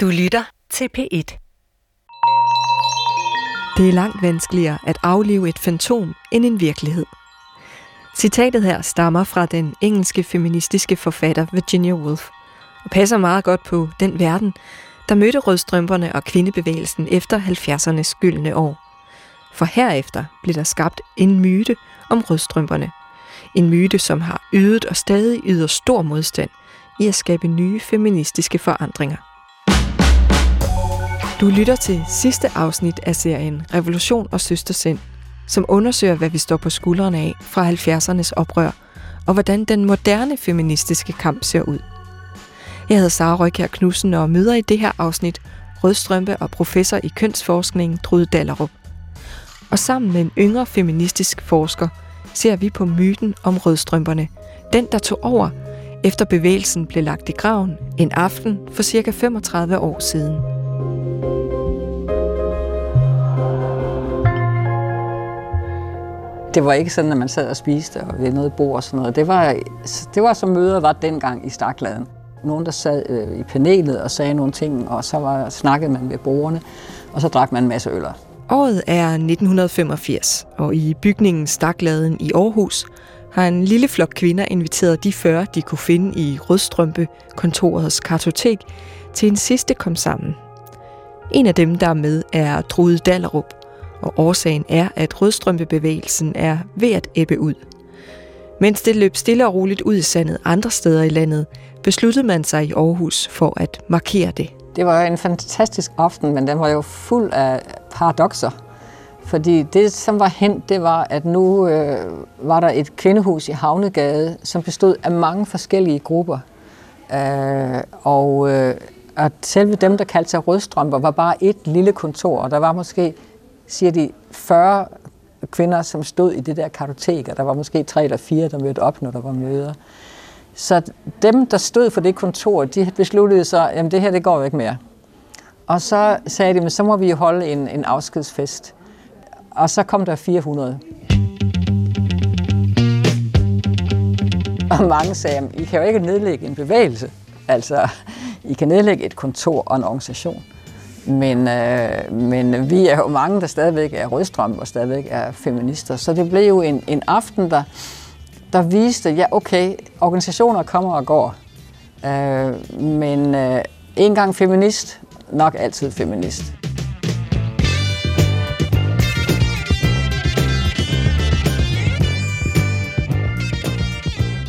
Du lytter til P1. Det er langt vanskeligere at aflive et fantom end en virkelighed. Citatet her stammer fra den engelske feministiske forfatter Virginia Woolf og passer meget godt på den verden, der mødte rødstrømperne og kvindebevægelsen efter 70'ernes gyldne år. For herefter blev der skabt en myte om rødstrømperne. En myte, som har ydet og stadig yder stor modstand i at skabe nye feministiske forandringer. Du lytter til sidste afsnit af serien Revolution og Søstersind, som undersøger, hvad vi står på skuldrene af fra 70'ernes oprør, og hvordan den moderne feministiske kamp ser ud. Jeg hedder Sara Røykær Knudsen og møder i det her afsnit rødstrømpe og professor i kønsforskning Trude Dallerup. Og sammen med en yngre feministisk forsker ser vi på myten om rødstrømperne, den der tog over, efter bevægelsen blev lagt i graven en aften for cirka 35 år siden. Det var ikke sådan, at man sad og spiste og ved noget bord og sådan noget. Det var, det var som møder var dengang i Stakladen. Nogen, der sad øh, i panelet og sagde nogle ting, og så var, snakkede man ved bordene, og så drak man en masse øl. Året er 1985, og i bygningen Stakladen i Aarhus har en lille flok kvinder inviteret de 40, de kunne finde i Rødstrømpe, kontorets kartotek, til en sidste kom sammen. En af dem, der er med, er Trude Dallerup, og årsagen er, at rødstrømpebevægelsen er ved at æbbe ud. Mens det løb stille og roligt ud i sandet andre steder i landet, besluttede man sig i Aarhus for at markere det. Det var en fantastisk aften, men den var jo fuld af paradoxer. Fordi det, som var hent, det var, at nu øh, var der et kvindehus i Havnegade, som bestod af mange forskellige grupper. Øh, og øh, at selve dem, der kaldte sig rødstrømper, var bare et lille kontor, og der var måske siger de, 40 kvinder, som stod i det der kartotek, og der var måske tre eller fire, der mødte op, når der var møder. Så dem, der stod for det kontor, de besluttede så, jamen det her, det går jo ikke mere. Og så sagde de, men så må vi jo holde en, en afskedsfest. Og så kom der 400. Og mange sagde, I kan jo ikke nedlægge en bevægelse. Altså, I kan nedlægge et kontor og en organisation. Men, øh, men vi er jo mange, der stadigvæk er rødstrøm og stadigvæk er feminister. Så det blev jo en, en aften, der, der viste, ja okay, organisationer kommer og går. Øh, men øh, en gang feminist, nok altid feminist.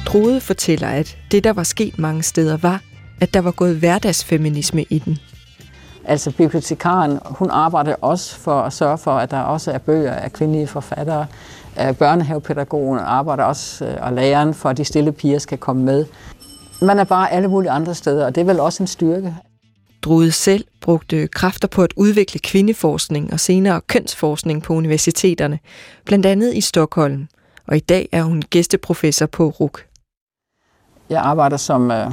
Trude fortæller, at det, der var sket mange steder, var, at der var gået hverdagsfeminisme i den. Altså bibliotekaren, hun arbejder også for at sørge for, at der også er bøger af kvindelige forfattere. Øh, børnehavepædagogen arbejder også, øh, og læreren for, at de stille piger skal komme med. Man er bare alle mulige andre steder, og det er vel også en styrke. Drude selv brugte kræfter på at udvikle kvindeforskning og senere kønsforskning på universiteterne, blandt andet i Stockholm, og i dag er hun gæsteprofessor på RUK. Jeg arbejder som øh,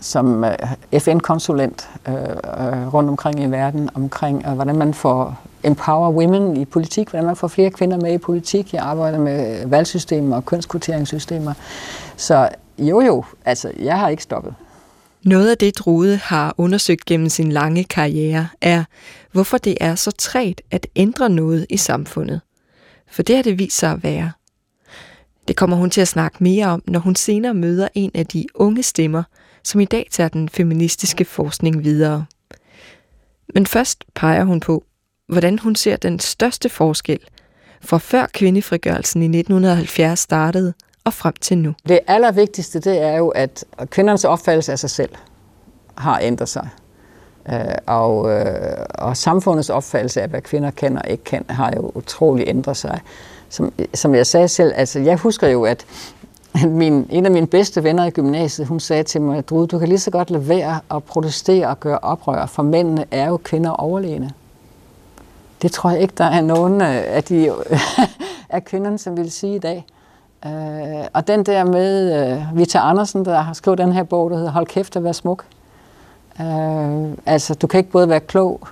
som øh, FN-konsulent øh, øh, rundt omkring i verden, omkring øh, hvordan man får empower women i politik, hvordan man får flere kvinder med i politik. Jeg arbejder med valgsystemer og kønskvoteringssystemer. Så jo jo, altså jeg har ikke stoppet. Noget af det, Drude har undersøgt gennem sin lange karriere, er, hvorfor det er så træt at ændre noget i samfundet. For det har det vist sig at være. Det kommer hun til at snakke mere om, når hun senere møder en af de unge stemmer, som i dag tager den feministiske forskning videre. Men først peger hun på, hvordan hun ser den største forskel fra før kvindefrigørelsen i 1970 startede og frem til nu. Det allervigtigste det er jo, at kvindernes opfattelse af sig selv har ændret sig. Øh, og, øh, og samfundets opfattelse af, hvad kvinder kan og ikke kan, har jo utrolig ændret sig. Som, som jeg sagde selv, altså jeg husker jo, at min, en af mine bedste venner i gymnasiet, hun sagde til mig, Drude, du kan lige så godt lade være at protestere og gøre oprør, for mændene er jo kvinder overlegne. Det tror jeg ikke, der er nogen øh, af, de, af kvinderne, som vil sige i dag. Øh, og den der med øh, Vita Andersen, der har skrevet den her bog, der hedder Hold kæft og vær smuk. Øh, altså, du kan ikke både være klog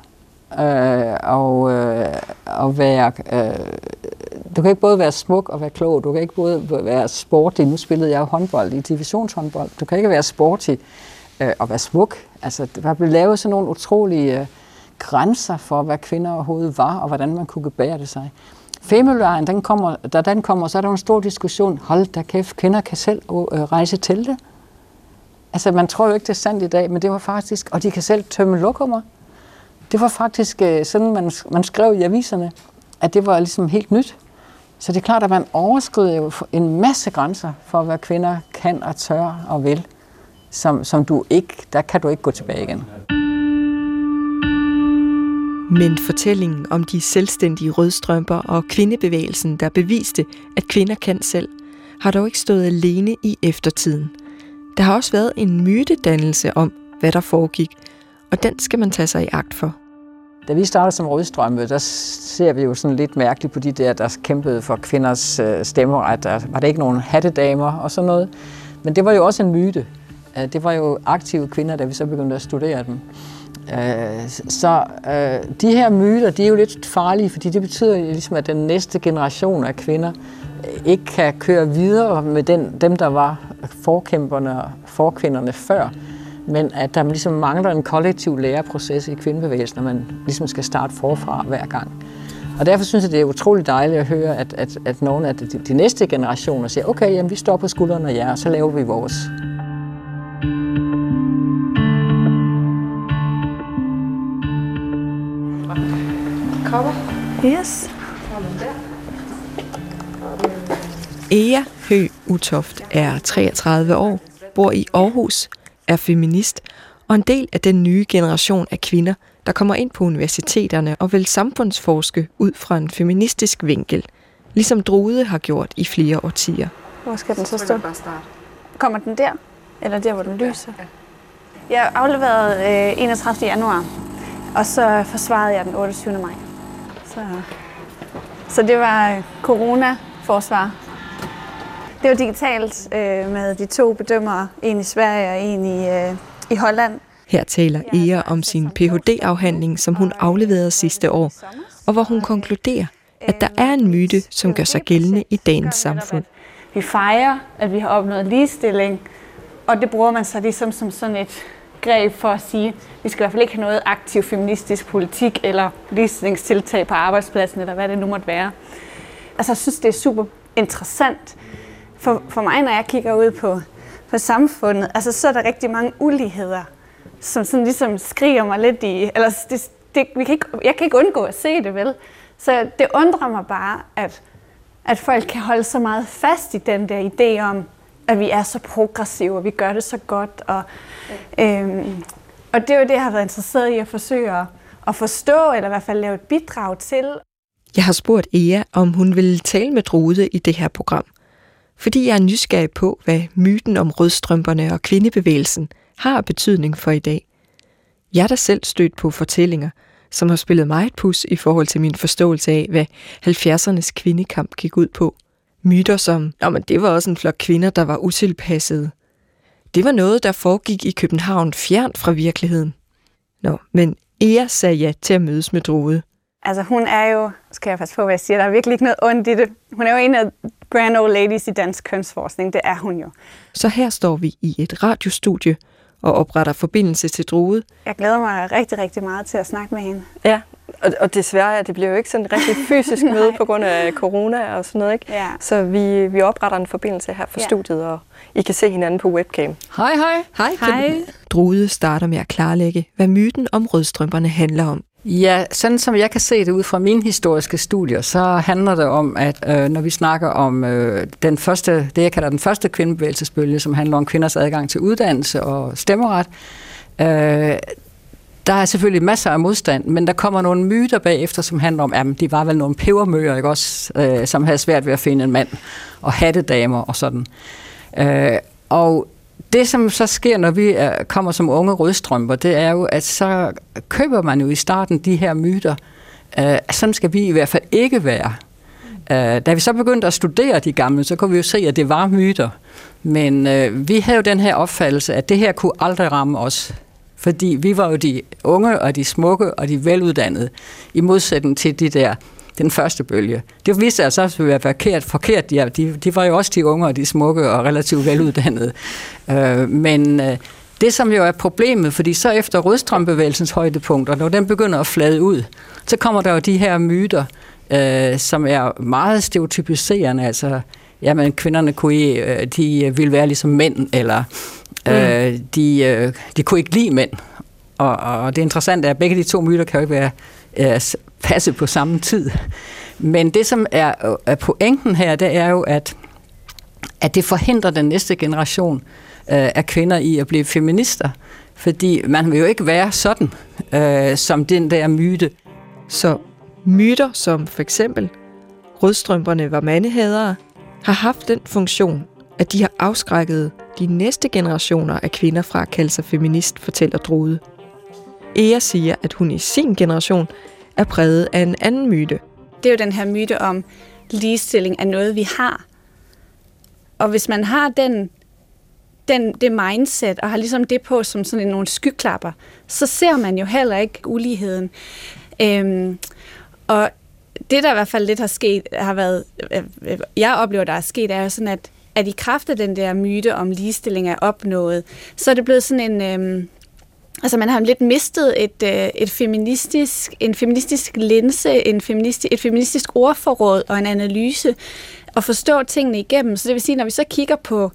øh, og, øh, og være øh, du kan ikke både være smuk og være klog, du kan ikke både være sportig, nu spillede jeg håndbold i divisionshåndbold, du kan ikke være sportig øh, være smuk. Altså, der blev lavet sådan nogle utrolige øh, grænser for, hvad kvinder overhovedet var, og hvordan man kunne gebære det sig. Femølejren, den kommer, da den kommer, så er der en stor diskussion. Hold da kæft, kvinder kan selv øh, rejse til det. Altså, man tror jo ikke, det er sandt i dag, men det var faktisk, og de kan selv tømme lokummer. Det var faktisk øh, sådan, man, man skrev i aviserne, at det var ligesom helt nyt. Så det er klart, at man overskrider jo en masse grænser for, hvad kvinder kan og tør og vil, som, som du ikke, der kan du ikke gå tilbage igen. Men fortællingen om de selvstændige rødstrømper og kvindebevægelsen, der beviste, at kvinder kan selv, har dog ikke stået alene i eftertiden. Der har også været en mytedannelse om, hvad der foregik, og den skal man tage sig i agt for. Da vi startede som rødstrømme, der ser vi jo sådan lidt mærkeligt på de der, der kæmpede for kvinders øh, stemmeret. Der var der ikke nogen hattedamer og sådan noget. Men det var jo også en myte. Øh, det var jo aktive kvinder, da vi så begyndte at studere dem. Øh, så de her myter, de er jo lidt farlige, fordi det betyder ligesom, at den næste generation af kvinder ikke kan køre videre med den, dem, der var forkæmperne og forkvinderne før, men at der ligesom mangler en kollektiv læreproces i kvindebevægelsen, når man ligesom skal starte forfra hver gang. Og derfor synes jeg, det er utroligt dejligt at høre, at, at, at nogle af de, de næste generationer siger, okay, jamen, vi står på skuldrene af jer, og så laver vi vores. Kommer. Yes. Ea Hø Utoft er 33 år, bor i Aarhus, er feminist og en del af den nye generation af kvinder, der kommer ind på universiteterne og vil samfundsforske ud fra en feministisk vinkel, ligesom Drude har gjort i flere årtier. Hvor skal den så stå? Kommer den der? Eller der, hvor den lyser? Jeg afleverede øh, 31. januar, og så forsvarede jeg den 28. maj. Så, så det var corona-forsvar. Det var digitalt øh, med de to bedømmere, en i Sverige og en i, øh, i Holland. Her taler Ea om sin Ph.D.-afhandling, som hun afleverede sidste år, og hvor hun konkluderer, at der er en myte, som gør sig gældende i dagens samfund. Vi fejrer, at vi har opnået ligestilling, og det bruger man så ligesom som sådan et greb for at sige, at vi skal i hvert fald ikke have noget aktiv feministisk politik eller ligestillingstiltag på arbejdspladsen, eller hvad det nu måtte være. Altså, jeg synes, det er super interessant. For, for mig, når jeg kigger ud på, på samfundet, altså, så er der rigtig mange uligheder, som sådan ligesom skriger mig lidt i, eller det, det, vi kan ikke, jeg kan ikke undgå at se det, vel? Så det undrer mig bare, at, at folk kan holde så meget fast i den der idé om, at vi er så progressive, og vi gør det så godt. Og, øhm, og det er jo det, jeg har været interesseret i at forsøge at, at forstå, eller i hvert fald lave et bidrag til. Jeg har spurgt Ea, om hun ville tale med Drude i det her program. Fordi jeg er nysgerrig på, hvad myten om rødstrømperne og kvindebevægelsen har betydning for i dag. Jeg er da selv stødt på fortællinger, som har spillet mig et pus i forhold til min forståelse af, hvad 70'ernes kvindekamp gik ud på. Myter som, men det var også en flok kvinder, der var utilpassede. Det var noget, der foregik i København fjernt fra virkeligheden. Nå, men Ea sagde ja til at mødes med Drode, Altså hun er jo, skal jeg passe på, hvad jeg siger, der er virkelig ikke noget ondt i det. Hun er jo en af grand old ladies i dansk kønsforskning, det er hun jo. Så her står vi i et radiostudie og opretter forbindelse til Drude. Jeg glæder mig rigtig, rigtig meget til at snakke med hende. Ja, og, og desværre, ja, det bliver jo ikke sådan en rigtig fysisk møde på grund af corona og sådan noget, ikke? Ja. Så vi, vi opretter en forbindelse her for Ja. studiet, og I kan se hinanden på webcam. Hej, hej. Hej. Hej. Drude starter med at klarlægge, hvad myten om rødstrømperne handler om. Ja, sådan som jeg kan se det ud fra mine historiske studier, så handler det om, at øh, når vi snakker om øh, den første, det jeg kalder den første kvindebevægelsesbølge, som handler om kvinders adgang til uddannelse og stemmeret, øh, der er selvfølgelig masser af modstand, men der kommer nogle myter bagefter, som handler om, at de var vel nogle pebermøger, ikke også, øh, som havde svært ved at finde en mand, og hattedamer og sådan. Øh, og det, som så sker, når vi er, kommer som unge rødstrømper, det er jo, at så køber man jo i starten de her myter. Øh, sådan skal vi i hvert fald ikke være. Øh, da vi så begyndte at studere de gamle, så kunne vi jo se, at det var myter. Men øh, vi havde jo den her opfattelse, at det her kunne aldrig ramme os. Fordi vi var jo de unge og de smukke og de veluddannede, i modsætning til de der den første bølge. Det viste sig så at være forkert. forkert. Ja, de, de var jo også de unge og de smukke og relativt veluddannede. Øh, men øh, Det, som jo er problemet, fordi så efter rødstrømbevægelsens højdepunkter, når den begynder at flade ud, så kommer der jo de her myter, øh, som er meget stereotypiserende, altså, jamen kvinderne kunne, øh, de ville være ligesom mænd, eller øh, mm. de, øh, de kunne ikke lide mænd. Og, og det interessante er, at begge de to myter kan jo ikke være øh, passe på samme tid. Men det, som er, er pointen her, det er jo, at, at det forhindrer den næste generation øh, af kvinder i at blive feminister. Fordi man vil jo ikke være sådan, øh, som den der myte. Så myter som for eksempel rødstrømperne var mandehadere, har haft den funktion, at de har afskrækket de næste generationer af kvinder fra at kalde sig feminist, fortæller Drude. Ea siger, at hun i sin generation er præget af en anden myte. Det er jo den her myte om ligestilling af noget, vi har. Og hvis man har den, den, det mindset, og har ligesom det på som sådan nogle skyklapper, så ser man jo heller ikke uligheden. Øhm, og det, der i hvert fald lidt har sket, har været, øh, jeg oplever, der er sket, er jo sådan, at, at i kraft af den der myte om ligestilling er opnået, så er det blevet sådan en, øhm, Altså man har lidt mistet et, øh, et feministisk, en feministisk linse, en feministisk, et feministisk ordforråd og en analyse og forstå tingene igennem. Så det vil sige, når vi så kigger på,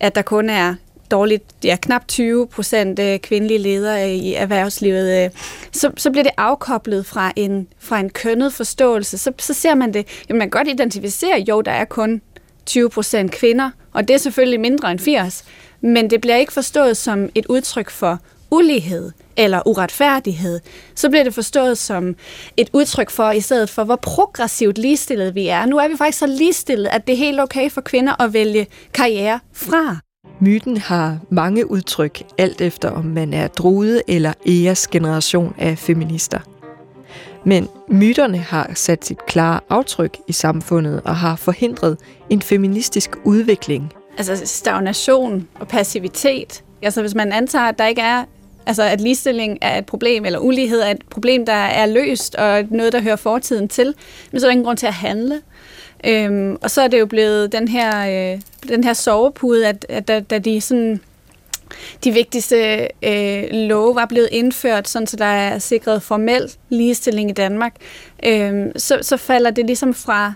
at der kun er dårligt, ja, knap 20 procent øh, kvindelige ledere i erhvervslivet, øh, så, så bliver det afkoblet fra en, fra en kønnet forståelse. Så, så ser man det, jamen man kan godt identificere, jo, der er kun 20 procent kvinder, og det er selvfølgelig mindre end 80, men det bliver ikke forstået som et udtryk for ulighed eller uretfærdighed, så bliver det forstået som et udtryk for, i stedet for, hvor progressivt ligestillet vi er. Nu er vi faktisk så ligestillet, at det er helt okay for kvinder at vælge karriere fra. Myten har mange udtryk, alt efter om man er drude eller æres generation af feminister. Men myterne har sat sit klare aftryk i samfundet og har forhindret en feministisk udvikling. Altså stagnation og passivitet. Altså hvis man antager, at der ikke er Altså at ligestilling er et problem, eller ulighed er et problem, der er løst, og noget, der hører fortiden til, men så er der ingen grund til at handle. Øhm, og så er det jo blevet den her, øh, den her sovepude, at, at da, da de sådan de vigtigste øh, love var blevet indført, sådan så der er sikret formel ligestilling i Danmark, øh, så, så falder det ligesom fra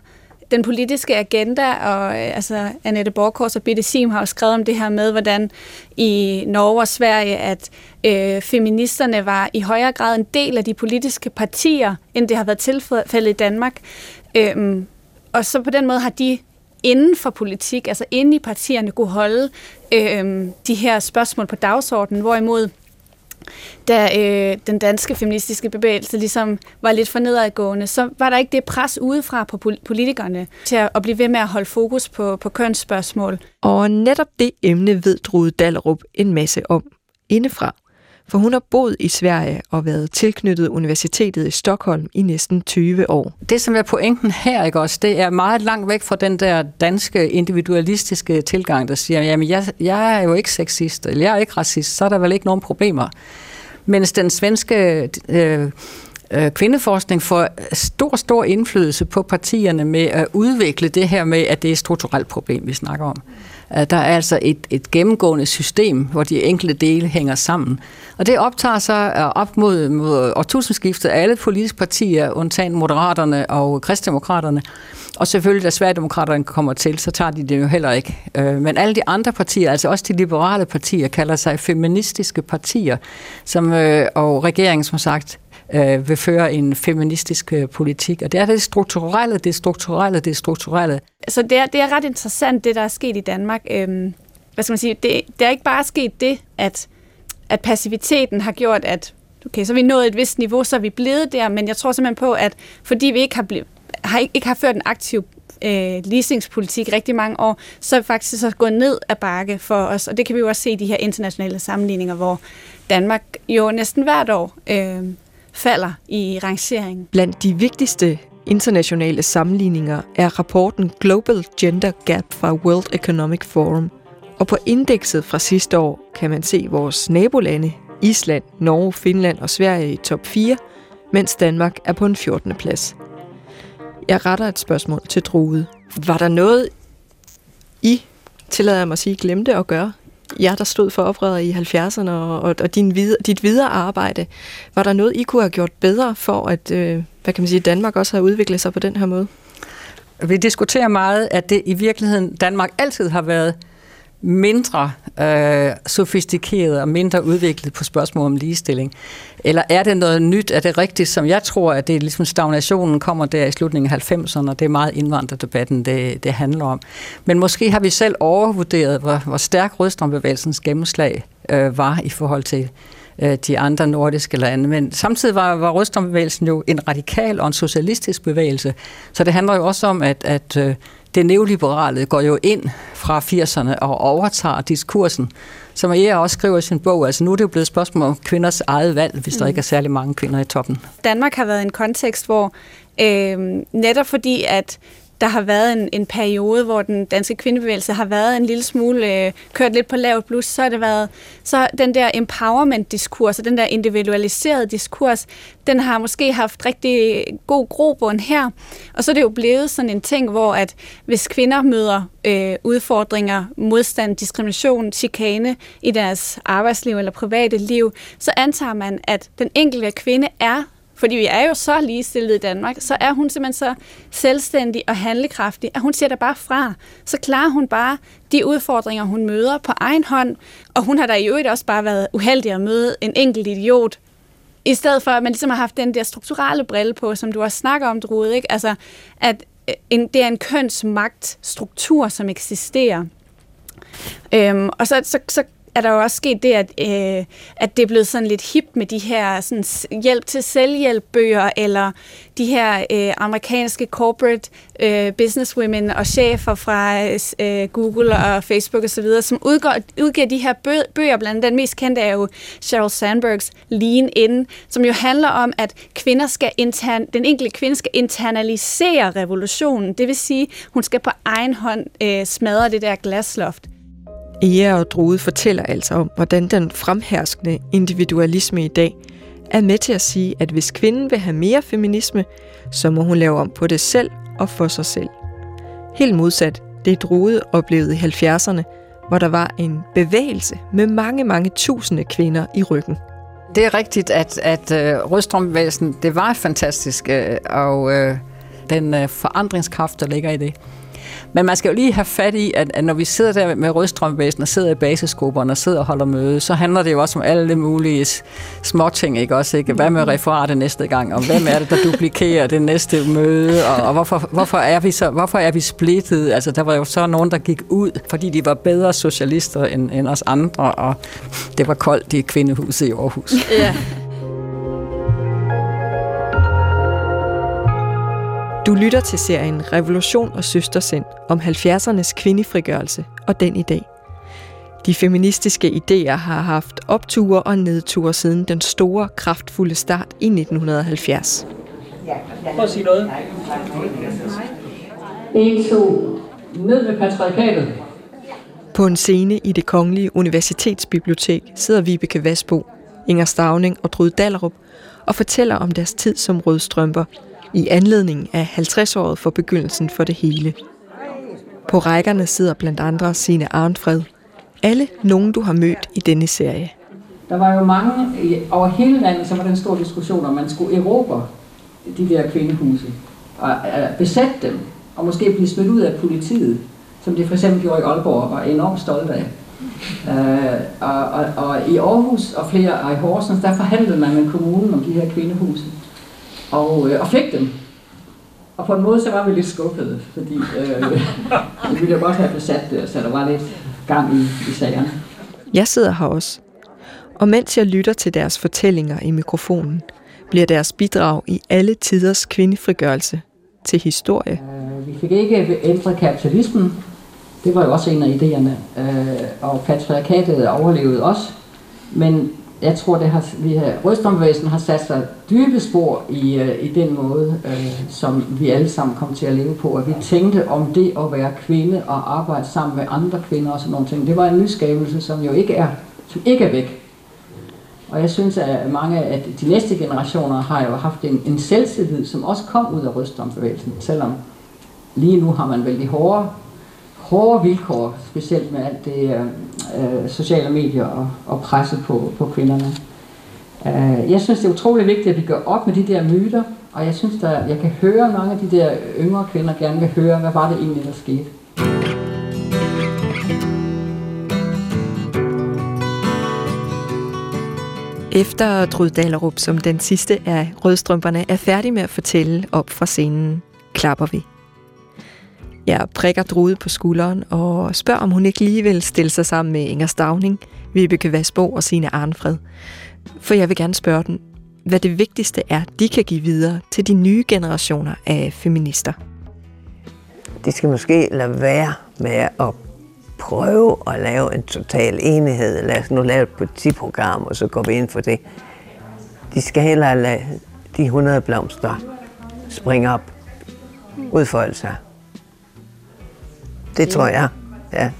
den politiske agenda, og øh, altså Annette Borgårds og Bitte Sim har jo skrevet om det her med, hvordan i Norge og Sverige, at øh, feministerne var i højere grad en del af de politiske partier, end det har været tilfældet i Danmark. Øhm, og så på den måde har de inden for politik, altså inde i partierne, kunne holde øh, de her spørgsmål på dagsordenen, hvorimod da øh, den danske feministiske bevægelse ligesom var lidt for nedadgående, så var der ikke det pres udefra på politikerne til at, blive ved med at holde fokus på, på kønsspørgsmål. Og netop det emne ved Drude Dallerup en masse om indefra for hun har boet i Sverige og været tilknyttet universitetet i Stockholm i næsten 20 år. Det, som er pointen her, ikke også, det er meget langt væk fra den der danske individualistiske tilgang, der siger, jamen jeg, jeg er jo ikke sexist, eller jeg er ikke racist, så er der vel ikke nogen problemer. Mens den svenske øh, øh, kvindeforskning får stor, stor indflydelse på partierne med at udvikle det her med, at det er et strukturelt problem, vi snakker om. Øh, der er altså et, et gennemgående system, hvor de enkelte dele hænger sammen. Og det optager sig øh, op mod, mod årtusindskiftet af alle politiske partier, undtagen Moderaterne og Kristdemokraterne. Og selvfølgelig, da Sverigedemokraterne kommer til, så tager de det jo heller ikke. Øh, men alle de andre partier, altså også de liberale partier, kalder sig feministiske partier, som, og regeringen, som sagt, øh, vil føre en feministisk øh, politik. Og det er det strukturelle, det strukturelle, det strukturelle. Så det er, det er ret interessant, det der er sket i Danmark. Øhm, hvad skal man sige? Det, det er ikke bare sket det, at, at passiviteten har gjort, at okay, så er vi nået et vist niveau, så er vi blevet der, men jeg tror simpelthen på, at fordi vi ikke har, blivet, har, ikke, ikke har ført en aktiv øh, leasingspolitik rigtig mange år, så er vi faktisk så gået ned ad bakke for os, og det kan vi jo også se i de her internationale sammenligninger, hvor Danmark jo næsten hvert år øh, falder i rangeringen. Blandt de vigtigste internationale sammenligninger er rapporten Global Gender Gap fra World Economic Forum. Og på indekset fra sidste år kan man se vores nabolande, Island, Norge, Finland og Sverige i top 4, mens Danmark er på en 14. plads. Jeg retter et spørgsmål til Drude. Var der noget, I, tillader jeg mig at sige, glemte at gøre jer, der stod for oprøret i 70'erne og, og, og din videre, dit videre arbejde, var der noget, I kunne have gjort bedre for, at øh, hvad kan man sige, Danmark også har udviklet sig på den her måde? Vi diskuterer meget, at det i virkeligheden Danmark altid har været mindre øh, sofistikeret og mindre udviklet på spørgsmål om ligestilling? Eller er det noget nyt? Er det rigtigt, som jeg tror, at det er ligesom stagnationen kommer der i slutningen af 90'erne, og det er meget indvandrerdebatten, det, det handler om. Men måske har vi selv overvurderet, hvor, hvor stærk rødstrømbevægelsens gennemslag øh, var i forhold til øh, de andre nordiske lande. Men samtidig var, var rødstrømbevægelsen jo en radikal og en socialistisk bevægelse. Så det handler jo også om, at, at øh, det neoliberale går jo ind fra 80'erne og overtager diskursen. Som Maria også skriver i sin bog, altså nu er det jo blevet et spørgsmål om kvinders eget valg, hvis mm. der ikke er særlig mange kvinder i toppen. Danmark har været en kontekst, hvor øh, netop fordi, at der har været en, en periode, hvor den danske kvindebevægelse har været en lille smule øh, kørt lidt på lavt blus, så har det været så den der empowerment-diskurs og den der individualiserede diskurs, den har måske haft rigtig god grobund her. Og så er det jo blevet sådan en ting, hvor at hvis kvinder møder øh, udfordringer, modstand, diskrimination, chikane i deres arbejdsliv eller private liv, så antager man, at den enkelte kvinde er fordi vi er jo så ligestillede i Danmark, så er hun simpelthen så selvstændig og handlekraftig, at hun siger der bare fra. Så klarer hun bare de udfordringer, hun møder på egen hånd, og hun har da i øvrigt også bare været uheldig at møde en enkelt idiot, i stedet for, at man ligesom har haft den der strukturelle brille på, som du også snakker om, Drude, ikke? Altså, at øh, en, det er en kønsmagtstruktur, som eksisterer. Øhm, og så, så, så er der jo også sket det, at, øh, at det er blevet sådan lidt hip med de her sådan, hjælp til selvhjælpbøger, eller de her øh, amerikanske corporate øh, businesswomen og chefer fra øh, Google og Facebook osv., som udgår, udgiver de her bøger, blandt andet den mest kendte er jo Sheryl Sandbergs Lean In, som jo handler om, at kvinder skal intern, den enkelte kvinde skal internalisere revolutionen, det vil sige, hun skal på egen hånd øh, smadre det der glasloft. Ea og Drude fortæller altså om, hvordan den fremherskende individualisme i dag er med til at sige, at hvis kvinden vil have mere feminisme, så må hun lave om på det selv og for sig selv. Helt modsat det Drude oplevede i 70'erne, hvor der var en bevægelse med mange, mange tusinde kvinder i ryggen. Det er rigtigt, at, at uh, rødstrømbevægelsen, det var fantastisk, uh, og uh, den uh, forandringskraft, der ligger i det. Men man skal jo lige have fat i, at, at når vi sidder der med rødstrømbevægelsen og sidder i basisgrupperne og sidder og holder møde, så handler det jo også om alle mulige småting, ikke også? Ikke? Hvad med referatet næste gang? Og hvem er det, der duplikerer det næste møde? Og, og hvorfor, hvorfor, er vi så, hvorfor er vi splittet? Altså, der var jo så nogen, der gik ud, fordi de var bedre socialister end, end os andre, og det var koldt i kvindehuset i Aarhus. Ja. Du lytter til serien Revolution og Søstersind om 70'ernes kvindefrigørelse og den i dag. De feministiske idéer har haft opture og nedture siden den store, kraftfulde start i 1970. Prøv at sige noget. En, to, ned med patriarkatet. På en scene i det kongelige universitetsbibliotek sidder Vibeke Vasbo, Inger Stavning og Drud Dallerup og fortæller om deres tid som rødstrømper i anledning af 50-året for begyndelsen for det hele. På rækkerne sidder blandt andre Signe Arnfred. Alle nogen, du har mødt i denne serie. Der var jo mange over hele landet, som var den store diskussion, om man skulle erobre de der kvindehuse og besætte dem, og måske blive smidt ud af politiet, som de for eksempel gjorde i Aalborg og var enormt stolte af. Uh, og, og, og i Aarhus og flere og i Horsens, der forhandlede man med kommunen om de her kvindehuse og, øh, og fik dem. Og på en måde så var vi lidt skuffede, fordi øh, vi ville jo godt have besat det, så der var lidt gang i, i sagerne. Jeg sidder her også. Og mens jeg lytter til deres fortællinger i mikrofonen, bliver deres bidrag i alle tiders kvindefrigørelse til historie. Øh, vi fik ikke ændret kapitalismen. Det var jo også en af idéerne. Øh, og patriarkatet overlevede også. Men jeg tror, det har, vi har, rødstrømbevægelsen har sat sig dybe spor i, øh, i den måde, øh, som vi alle sammen kom til at leve på. At vi tænkte om det at være kvinde og arbejde sammen med andre kvinder og sådan nogle ting. Det var en nyskabelse, som jo ikke er, som ikke er væk. Og jeg synes, at mange af de næste generationer har jo haft en, en selvtillid, som også kom ud af rødstrømbevægelsen. Selvom lige nu har man vel de hårde, hårde vilkår, specielt med alt det øh, øh, sociale medier og, og presset på, på kvinderne. Øh, jeg synes, det er utrolig vigtigt, at vi gør op med de der myter, og jeg synes, der, jeg kan høre, mange af de der yngre kvinder gerne vil høre, hvad var det egentlig, der skete. Efter Drud Dalerup, som den sidste af rødstrømperne, er færdig med at fortælle op fra scenen, klapper vi. Jeg prikker Drude på skulderen og spørger, om hun ikke lige vil stille sig sammen med Inger Stavning, Vibeke Vasbo og Signe Arnfred. For jeg vil gerne spørge dem, hvad det vigtigste er, de kan give videre til de nye generationer af feminister. De skal måske lade være med at prøve at lave en total enighed. Lad os nu lave et partiprogram, og så går vi ind for det. De skal hellere lade de 100 blomster springe op, udfolde sig. Det tror jeg, ja.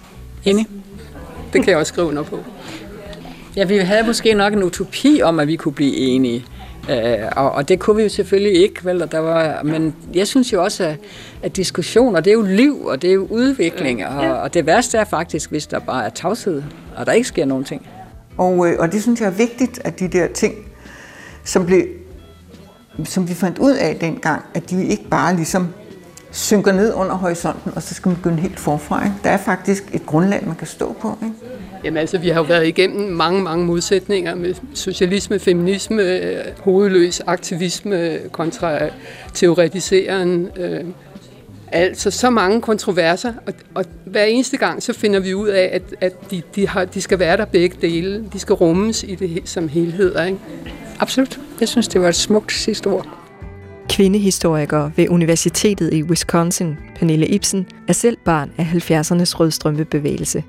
Enig. Det kan jeg også skrive under på. Ja, vi havde måske nok en utopi om, at vi kunne blive enige. Uh, og, og det kunne vi jo selvfølgelig ikke, vel? Og der var, men jeg synes jo også, at, at diskussioner, det er jo liv, og det er jo udvikling, og, og det værste er faktisk, hvis der bare er tavshed, og der ikke sker nogen ting. Og, øh, og det synes jeg er vigtigt, at de der ting, som, blev, som vi fandt ud af dengang, at de ikke bare ligesom synker ned under horisonten, og så skal man begynde helt forfra. Ikke? Der er faktisk et grundlag, man kan stå på. Ikke? Jamen altså, vi har jo været igennem mange, mange modsætninger med socialisme, feminisme, hovedløs aktivisme kontra teoretiseren. Øh, altså så mange kontroverser, og, og hver eneste gang så finder vi ud af, at, at de, de, har, de skal være der begge dele. De skal rummes i det som helhed. Ikke? Absolut. Jeg synes, det var et smukt sidste ord. Kvindehistoriker ved Universitetet i Wisconsin, Pernille Ibsen, er selv barn af 70'ernes rødstrømpebevægelse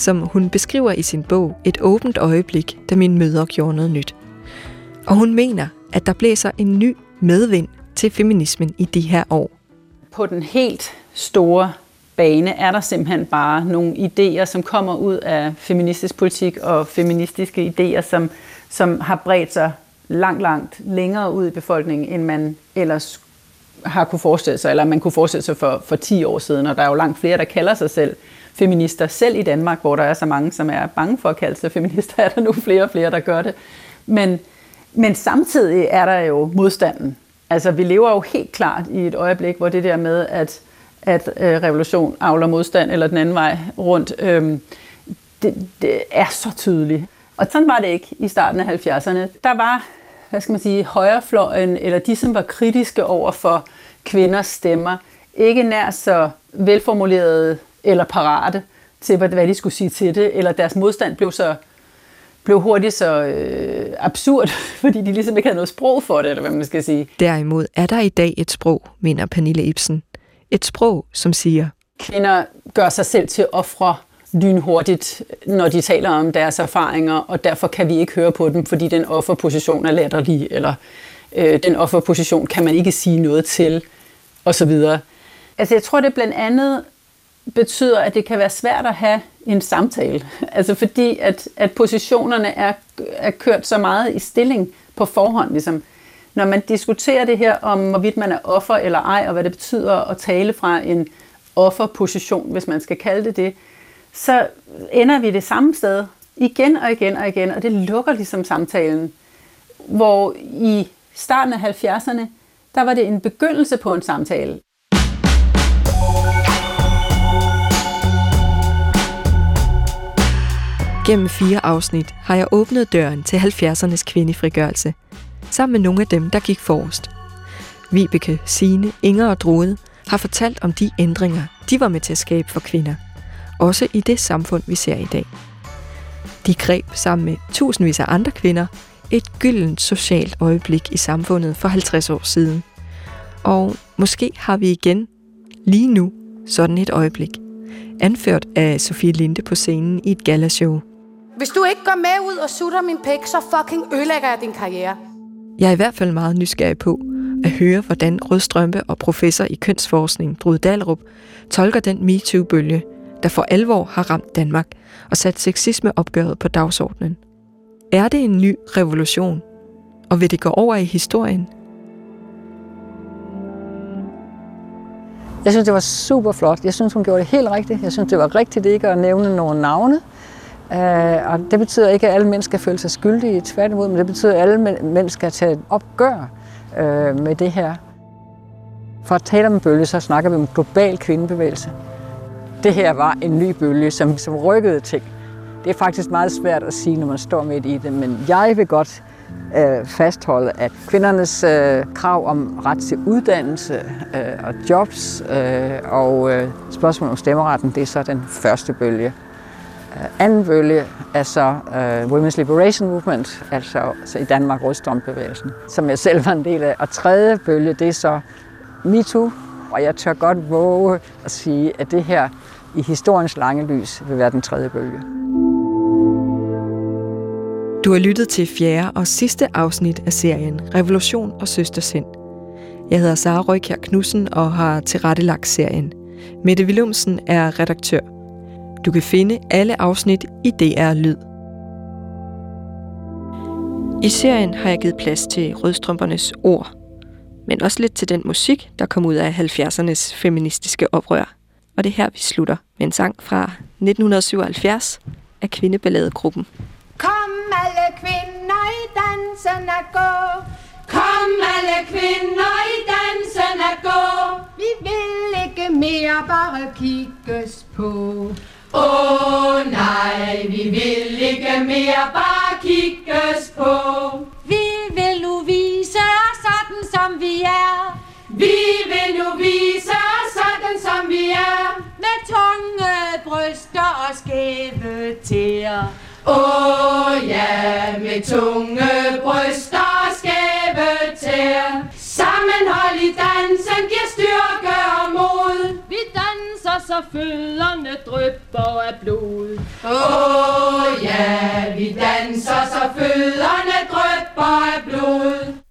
som hun beskriver i sin bog Et åbent øjeblik, da min møder gjorde noget nyt. Og hun mener, at der blæser en ny medvind til feminismen i de her år. På den helt store bane er der simpelthen bare nogle idéer, som kommer ud af feministisk politik og feministiske idéer, som, som har bredt sig langt, langt længere ud i befolkningen, end man ellers har kunne forestille sig, eller man kunne forestille sig for, for 10 år siden, og der er jo langt flere, der kalder sig selv feminister. Selv i Danmark, hvor der er så mange, som er bange for at kalde sig feminister, er der nu flere og flere, der gør det. Men, men samtidig er der jo modstanden. Altså, vi lever jo helt klart i et øjeblik, hvor det der med, at, at øh, revolution avler modstand, eller den anden vej rundt, øh, det, det er så tydeligt. Og sådan var det ikke i starten af 70'erne. Der var, hvad skal man sige, højrefløjen, eller de, som var kritiske over for kvinders stemmer, ikke nær så velformulerede eller parate til, hvad de skulle sige til det, eller deres modstand blev så blev hurtigt så øh, absurd, fordi de ligesom ikke havde noget sprog for det, eller hvad man skal sige. Derimod er der i dag et sprog, mener Pernille Ibsen. Et sprog, som siger... Kvinder gør sig selv til ofre lynhurtigt, når de taler om deres erfaringer, og derfor kan vi ikke høre på dem, fordi den offerposition er latterlig, eller øh, den offerposition kan man ikke sige noget til, og så videre. Altså jeg tror, det blandt andet betyder, at det kan være svært at have en samtale. Altså fordi, at, at positionerne er, er kørt så meget i stilling på forhånd. Ligesom. Når man diskuterer det her om, hvorvidt man er offer eller ej, og hvad det betyder at tale fra en offerposition, hvis man skal kalde det det, så ender vi det samme sted igen og igen og igen, og det lukker ligesom samtalen. Hvor i starten af 70'erne, der var det en begyndelse på en samtale. Gennem fire afsnit har jeg åbnet døren til 70'ernes kvindefrigørelse, sammen med nogle af dem, der gik forrest. Vibeke, Sine, Inger og Drode har fortalt om de ændringer, de var med til at skabe for kvinder. Også i det samfund, vi ser i dag. De greb sammen med tusindvis af andre kvinder et gyldent socialt øjeblik i samfundet for 50 år siden. Og måske har vi igen, lige nu, sådan et øjeblik. Anført af Sofie Linde på scenen i et galashow. Hvis du ikke går med ud og sutter min pæk, så fucking ødelægger jeg din karriere. Jeg er i hvert fald meget nysgerrig på at høre, hvordan Rødstrømpe og professor i kønsforskning, Drud Dalrup, tolker den MeToo-bølge, der for alvor har ramt Danmark og sat sexisme-opgøret på dagsordenen. Er det en ny revolution? Og vil det gå over i historien? Jeg synes, det var super flot. Jeg synes, hun gjorde det helt rigtigt. Jeg synes, det var rigtigt ikke at nævne nogle navne. Uh, og det betyder ikke, at alle mennesker føle sig skyldige, tværtimod, men det betyder, at alle mennesker skal tage et opgør uh, med det her. For at tale om en bølge, så snakker vi om global kvindebevægelse. Det her var en ny bølge, som, som rykkede ting. Det er faktisk meget svært at sige, når man står midt i det, men jeg vil godt øh, fastholde, at kvindernes øh, krav om ret til uddannelse øh, og jobs øh, og øh, spørgsmål om stemmeretten, det er så den første bølge. Øh, anden bølge er så øh, Women's Liberation Movement, altså så i Danmark rødstrømbevægelsen, som jeg selv var en del af. Og tredje bølge, det er så MeToo, og jeg tør godt våge at sige, at det her i historiens lange lys vil være den tredje bølge. Du har lyttet til fjerde og sidste afsnit af serien Revolution og Søstersind. Jeg hedder Sara Røykjær Knudsen og har tilrettelagt serien. Mette Willumsen er redaktør. Du kan finde alle afsnit i DR Lyd. I serien har jeg givet plads til rødstrømpernes ord, men også lidt til den musik, der kom ud af 70'ernes feministiske oprør. Og det er her, vi slutter med en sang fra 1977 af kvindeballadegruppen. Kom alle kvinder i dansen at gå. Kom alle kvinder i dansen at gå. Vi vil ikke mere bare kigges på. Åh oh, nej, vi vil ikke mere bare kigges på som vi er. Vi vil nu vise os sådan som vi er. Med tunge bryster og skæve tæer. Åh oh, ja, med tunge bryster og skæve tæer. Sammenhold i dansen giver styrke og mod. Vi danser, så fødderne drypper af blod. Åh oh, ja, vi danser, så fødderne drypper af blod.